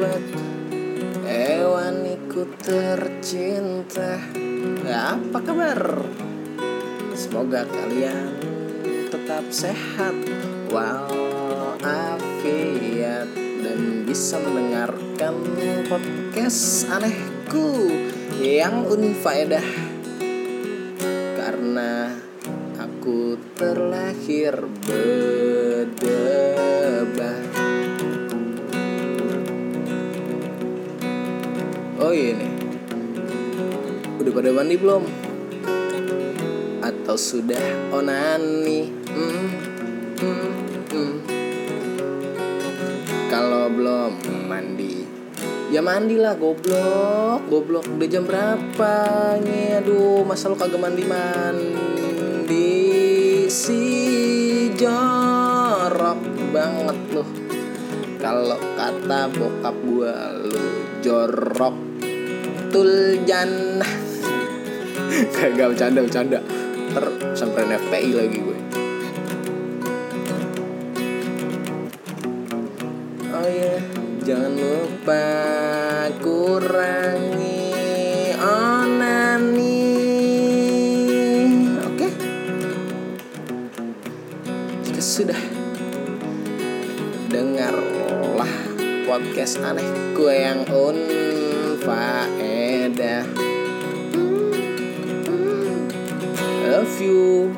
Sobat Hewaniku tercinta. Apa kabar? Semoga kalian tetap sehat Walafiat Dan bisa mendengarkan podcast anehku Yang unfaedah. Karena aku terlahir berdebah Oh iya nih Udah pada mandi belum? Atau sudah onani? Hmm, hmm, hmm. Kalau belum mandi Ya mandilah goblok Goblok udah jam berapa nih Aduh masa lu kagak mandi-mandi Si jorok banget lu Kalau kata bokap gua lu jorok Tuljan Kagak bercanda bercanda. Ntar sampai FPI lagi gue. Oh ya Jangan lupa Kurangi podcast anehku yang unfaedah Love you.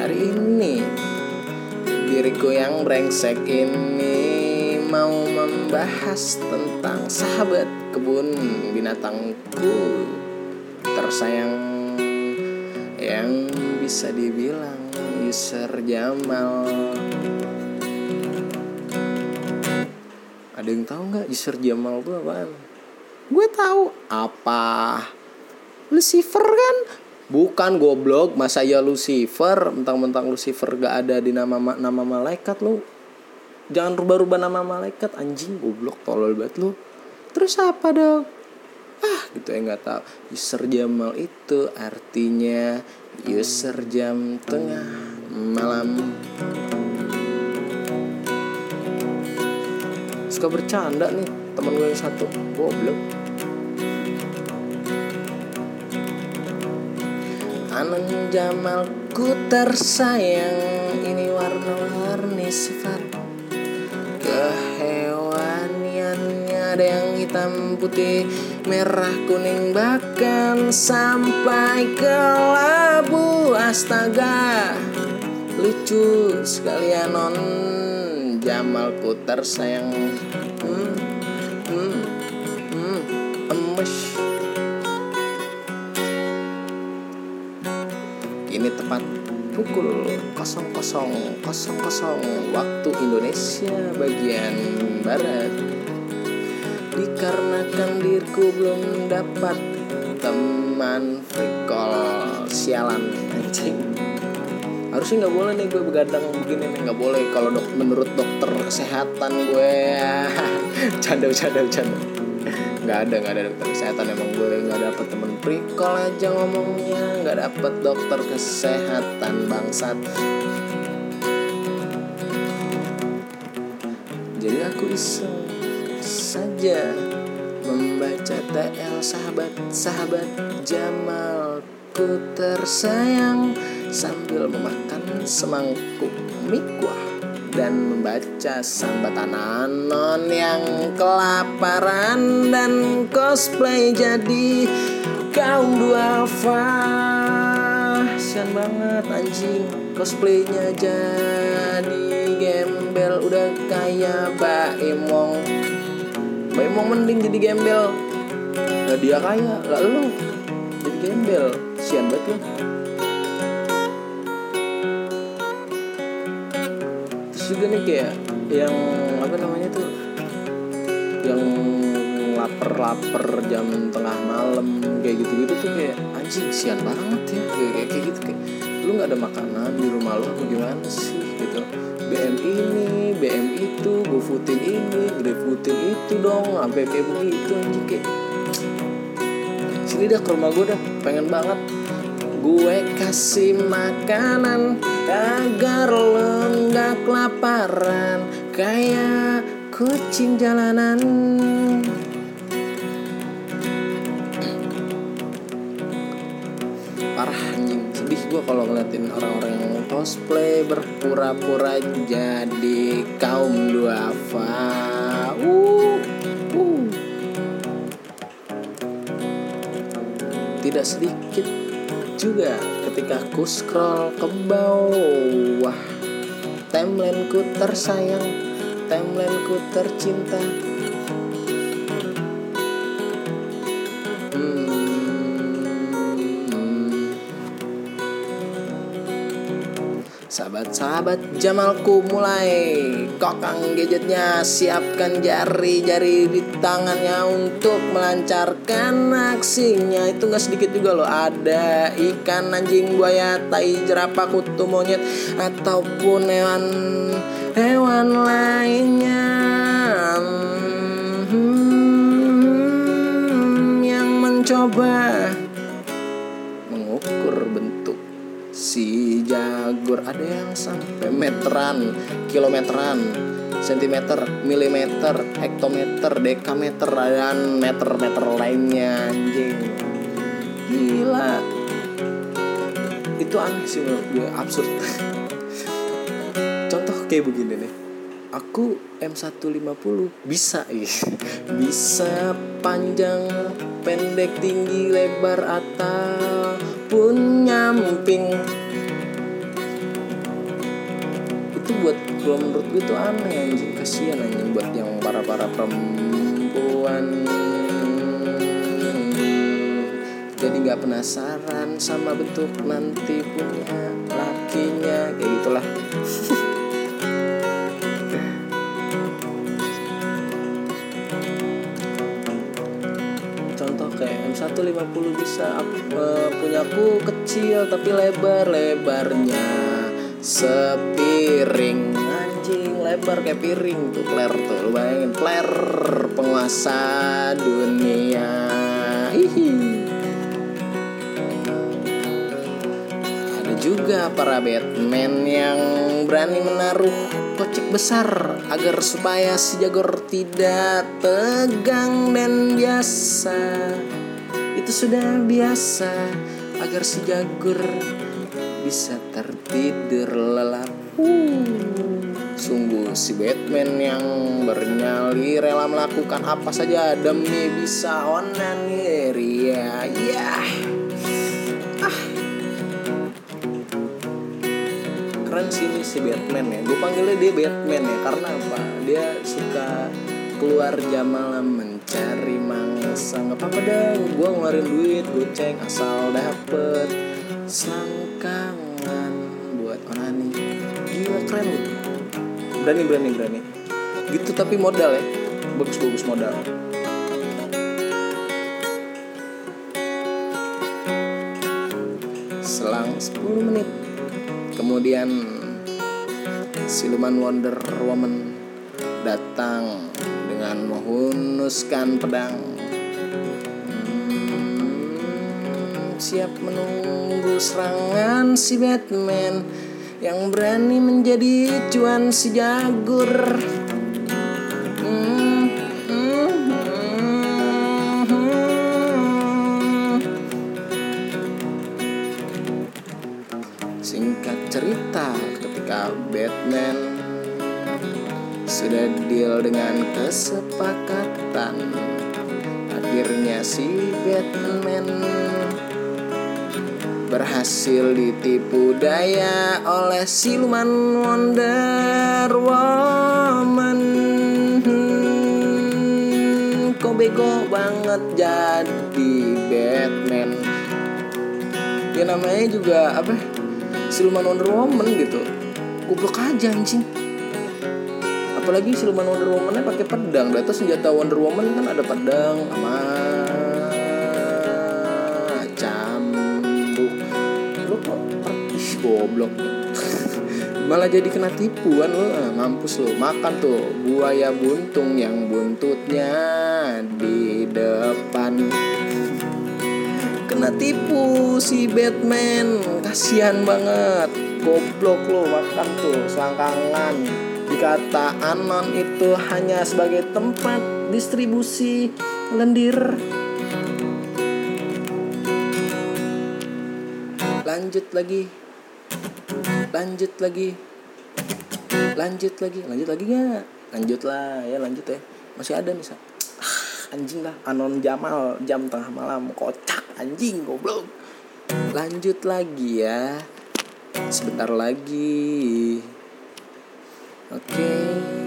Hari ini Diriku yang brengsek ini Mau membahas tentang sahabat kebun binatangku Tersayang Yang bisa dibilang user Jamal Ada yang tahu nggak user Jamal itu apaan? Gue tahu apa? Lucifer kan? Bukan goblok, masa ya Lucifer? Mentang-mentang Lucifer gak ada di nama nama malaikat lu. Jangan rubah-rubah nama malaikat anjing goblok tolol banget lu. Terus apa dong? Ah, gitu ya nggak tahu. User Jamal itu artinya user jam tengah malam. Suka bercanda nih temen gue yang satu goblok. Anang Jamalku tersayang Ini warna-warni sifat Kehewaniannya Ada yang hitam putih Merah kuning bahkan Sampai ke labu Astaga. Lucu sekalian non. Jamalku tersayang hmm, hmm, hmm, emes. Ini tepat pukul 00.00 waktu Indonesia bagian Barat. Dikarenakan diriku belum dapat teman free sialan anjing. Harusnya nggak boleh nih gue begadang begini nih. Nggak boleh kalau dok menurut dokter kesehatan gue. Canda canda canda. Nggak ada nggak ada dokter kesehatan emang gue. Nggak dapet temen prikol aja ngomongnya. Nggak dapet dokter kesehatan bangsat. Jadi aku iseng saja membaca TL sahabat sahabat Jamalku tersayang sambil memakan semangkuk mie kuah dan membaca sambatan anon yang kelaparan dan cosplay jadi kaum duafa sian banget anjing. Cosplaynya jadi gembel udah kayak Mbak Imong mending jadi gembel. Lah dia kaya lah lu jadi gembel sian banget lu terus juga nih kayak yang apa namanya tuh? Yang lapar-lapar jam tengah malam kayak gitu-gitu tuh kayak anjing sian banget ya. Kayak kayak, kayak gitu kayak lu nggak ada makanan di rumah lu apa gimana sih? Gitu. BM ini BM itu GoFoodin ini GrabFoodin itu dong sampai kayak begitu anjing kayak sini dah ke rumah gue dah pengen banget gue kasih makanan agar lo nggak kelaparan kayak kucing jalanan. Parah anjing. Sedih gue kalau ngeliatin orang-orang yang cosplay berpura-pura jadi kaum duafa. Uh, uh. tidak sedikit juga ketika ku scroll ke bawah. Timelineku tersayang timelineku tercinta Sahabat-sahabat Jamalku mulai kokang gadgetnya Siapkan jari-jari di tangannya untuk melancarkan aksinya Itu gak sedikit juga loh Ada ikan, anjing, buaya, tai, jerapah, kutu, monyet Ataupun hewan hewan lainnya Hmm, Yang mencoba si jagur. Ada yang sampai meteran kilometeran sentimeter milimeter hektometer dekameter dan meter-meter lainnya anjing. Gila. Itu aneh sih menurut gue absurd. Contoh kayak begini nih. Aku M150 bisa ya bisa panjang pendek tinggi lebar ataupun nyamping itu buat gua menurut gue tuh aneh anjing. Kasihan anjing buat yang para para perempuan. Jadi nggak penasaran sama bentuk nanti punya lakinya kayak gitulah. Contoh kayak M150 bisa uh, punyaku kecil tapi lebar lebarnya sepiring anjing lebar kayak piring tuh player tuh lu bayangin player penguasa dunia Hihi. ada juga para Batman yang berani menaruh kocek besar agar supaya si Jaguar tidak tegang dan biasa. Itu sudah biasa agar si Jaguar bisa tertidur lelap. Uh, sungguh si Batman yang bernyali rela melakukan apa saja demi bisa onanir ya. Ya. Ah. keren sih ini si Batman ya gue panggilnya dia Batman ya karena apa dia suka keluar jam malam mencari mangsa nggak apa-apa gue ngeluarin duit goceng asal dapet selangkangan onani gila keren lu berani berani berani. Gitu tapi modal ya. Bagus bagus modal. Selang 10 menit. Kemudian siluman Wonder Woman datang dengan menghunuskan pedang. Hmm, siap menunggu serangan si Batman yang berani menjadi cuan si Jagur. Singkat cerita, ketika Batman sudah deal dengan kesepakatan, akhirnya si Batman berhasil ditipu daya oleh siluman Wonder Woman. Hmm, Kok bego banget jadi Batman? Ya namanya juga apa? siluman Wonder Woman gitu goblok aja anjing apalagi siluman Wonder Woman-nya pakai pedang data senjata Wonder Woman kan ada pedang sama goblok. Malah jadi kena tipuan lu ah, mampus lu makan tuh buaya buntung yang buntutnya di depan. Kena tipu si Batman. Kasihan banget. Goblok lo makan tuh. Selangkangan dikata anon itu hanya sebagai tempat distribusi lendir. Lanjut lagi lanjut lagi. Lanjut lagi. Lanjut lagi nggak? Lanjut lah ya lanjut ya. Masih ada Sa. Ah, anjing lah anon jamal jam tengah malam. Kocak anjing goblok. Lanjut lagi ya. Sebentar lagi. Oke. uh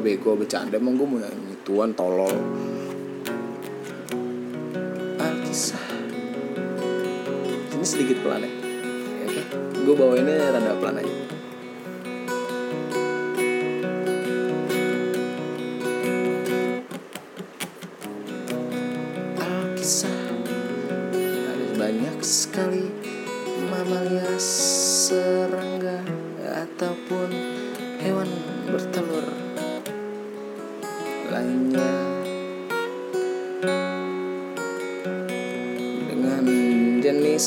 bego bercanda emang gue mau nyanyi. Tuan tolol Alkisah ini sedikit pelan ya. Ya, oke gue bawainnya rada pelan aja lainnya. Dengan jenis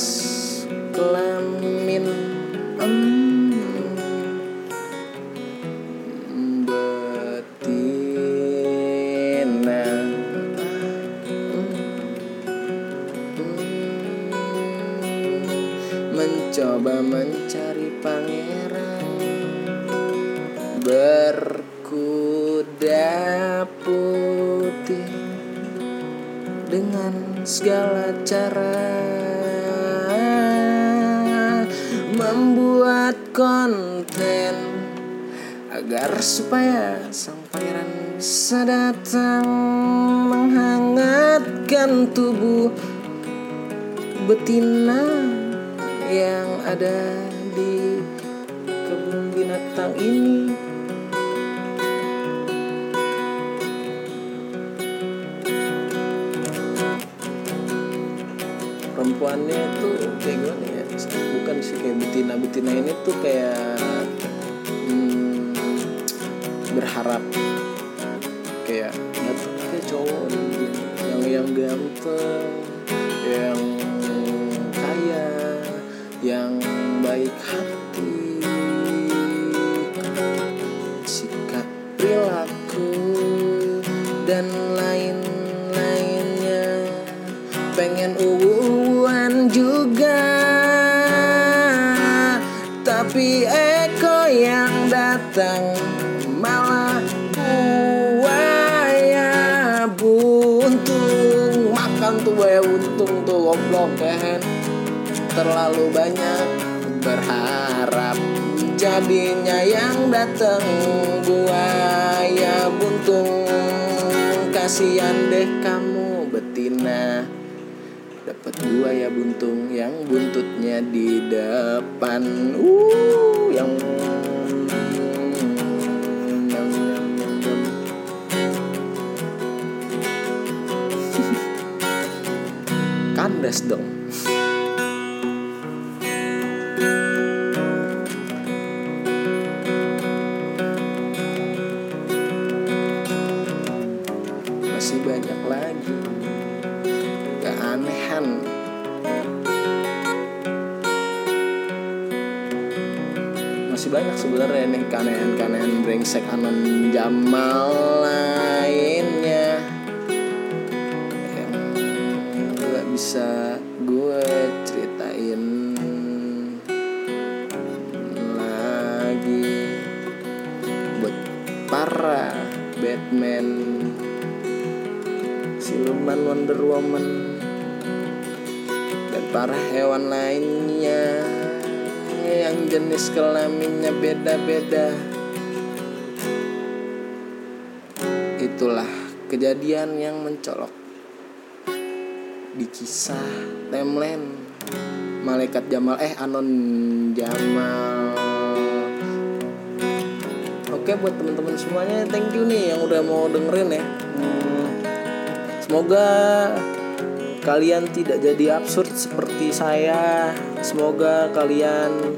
putih dengan segala cara. Membuat konten agar supaya sang pangeran bisa datang menghangatkan tubuh betina yang ada di kebun binatang ini perempuannya itu kayak gimana ya? Bukan sih kayak betina betina ini tuh kayak hmm, berharap. Kayak datang kayak cowok yang yang ganteng yang kaya yang baik hati. Sikap perilaku dan lain-lainnya terlalu banyak berharap jadinya yang datang buaya buntung kasihan deh kamu betina. Dapat buaya buntung yang buntutnya di depan. Uh yang kandas dong masih banyak lagi. Keanehan. Masih banyak sebenarnya nih keanehan-keanehan brengsek anon jamal lainnya. Yang nggak bisa gue ceritain lagi. Buat para Batman siluman Wonder Woman dan para hewan lainnya. Yang jenis kelaminnya beda-beda. Itulah kejadian yang mencolok di kisah timeline malaikat Jamal eh Anon Jamal. Oke buat teman-teman semuanya thank you nih yang udah mau dengerin ya semoga kalian tidak jadi absurd seperti saya. Semoga kalian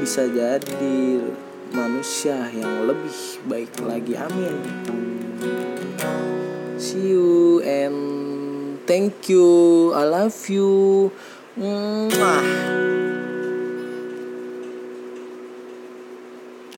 bisa jadi manusia yang lebih baik lagi. Amin. See you and thank you. I love you. Mwah.